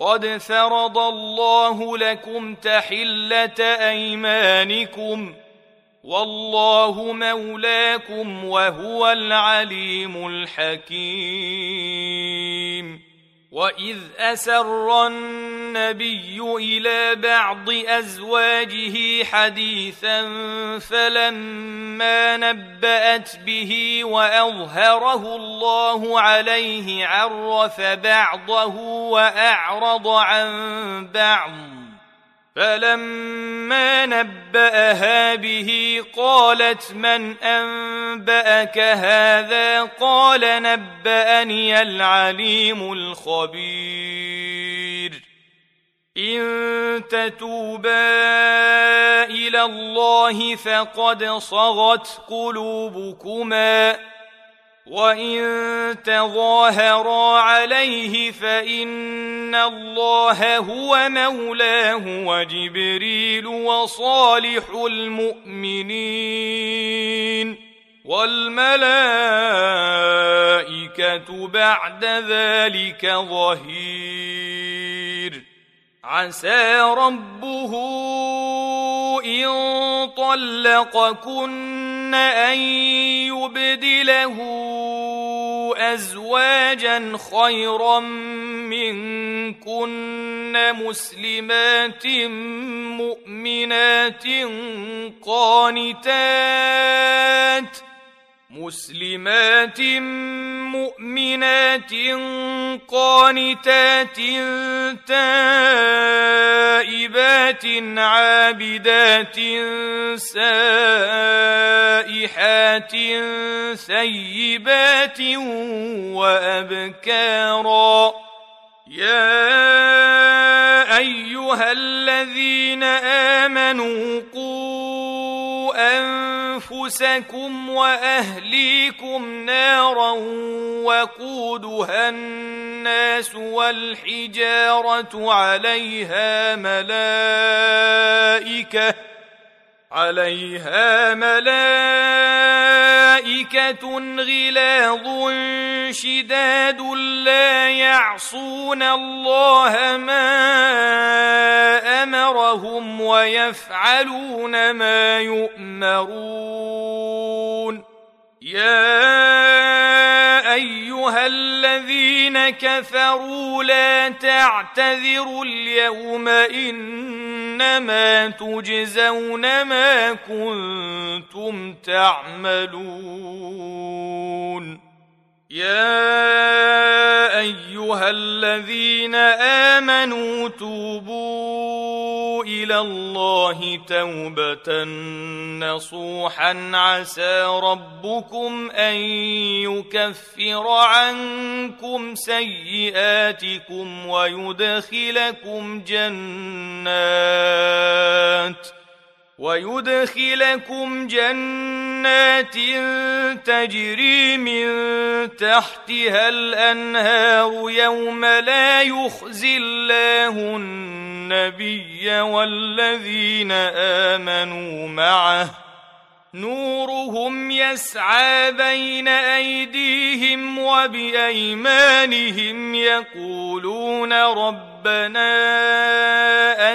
قد فرض الله لكم تحله ايمانكم والله مولاكم وهو العليم الحكيم واذ اسر النبي إلى بعض ازواجه حديثا فلما نبات به واظهره الله عليه عرف بعضه واعرض عن بعض فلما نباها به قالت من انباك هذا قال نباني العليم الخبير ان تتوبا إلى الله فقد صغت قلوبكما وان تظاهرا عليه فان الله هو مولاه وجبريل وصالح المؤمنين والملائكه بعد ذلك ظهير عسى ربه طلقكن ان يبدله ازواجا خيرا منكن مسلمات مؤمنات قانتات مسلمات مؤمنات قانتات تائبات عابدات سائحات ثيبات وأبكارا. يا أيها الذين آمنوا قوا أنفسكم وأهليكم نارا وقودها الناس والحجارة عليها ملائكة عليها ملائكة غلاظ شداد لا يعصون الله ما أمرهم ويفعلون ما يؤمرون. يا أيها الذين كفروا لا تعتذروا اليوم إنما تجزون ما كنتم تعملون. يا أيها الذين آمنوا توبوا إلى الله توبة نصوحا. عسى ربكم أن يكفر عنكم سيئاتكم ويدخلكم جنات. ويدخلكم جنات تجري من تحتها الأنهار يوم لا يخزي الله النبي والذين آمنوا معه نورهم يسعى بين أيديهم وبأيمانهم يقولون ربنا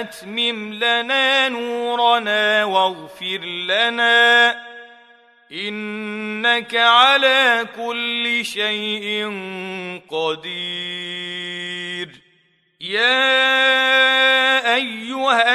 أتمم لنا نورنا واغفر لنا إنك على كل شيء قدير يا أيها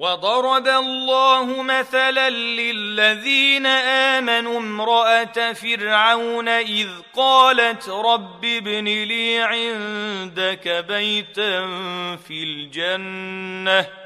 وضرب الله مثلا للذين آمنوا امرأة فرعون إذ قالت رب ابن لي عندك بيتا في الجنة.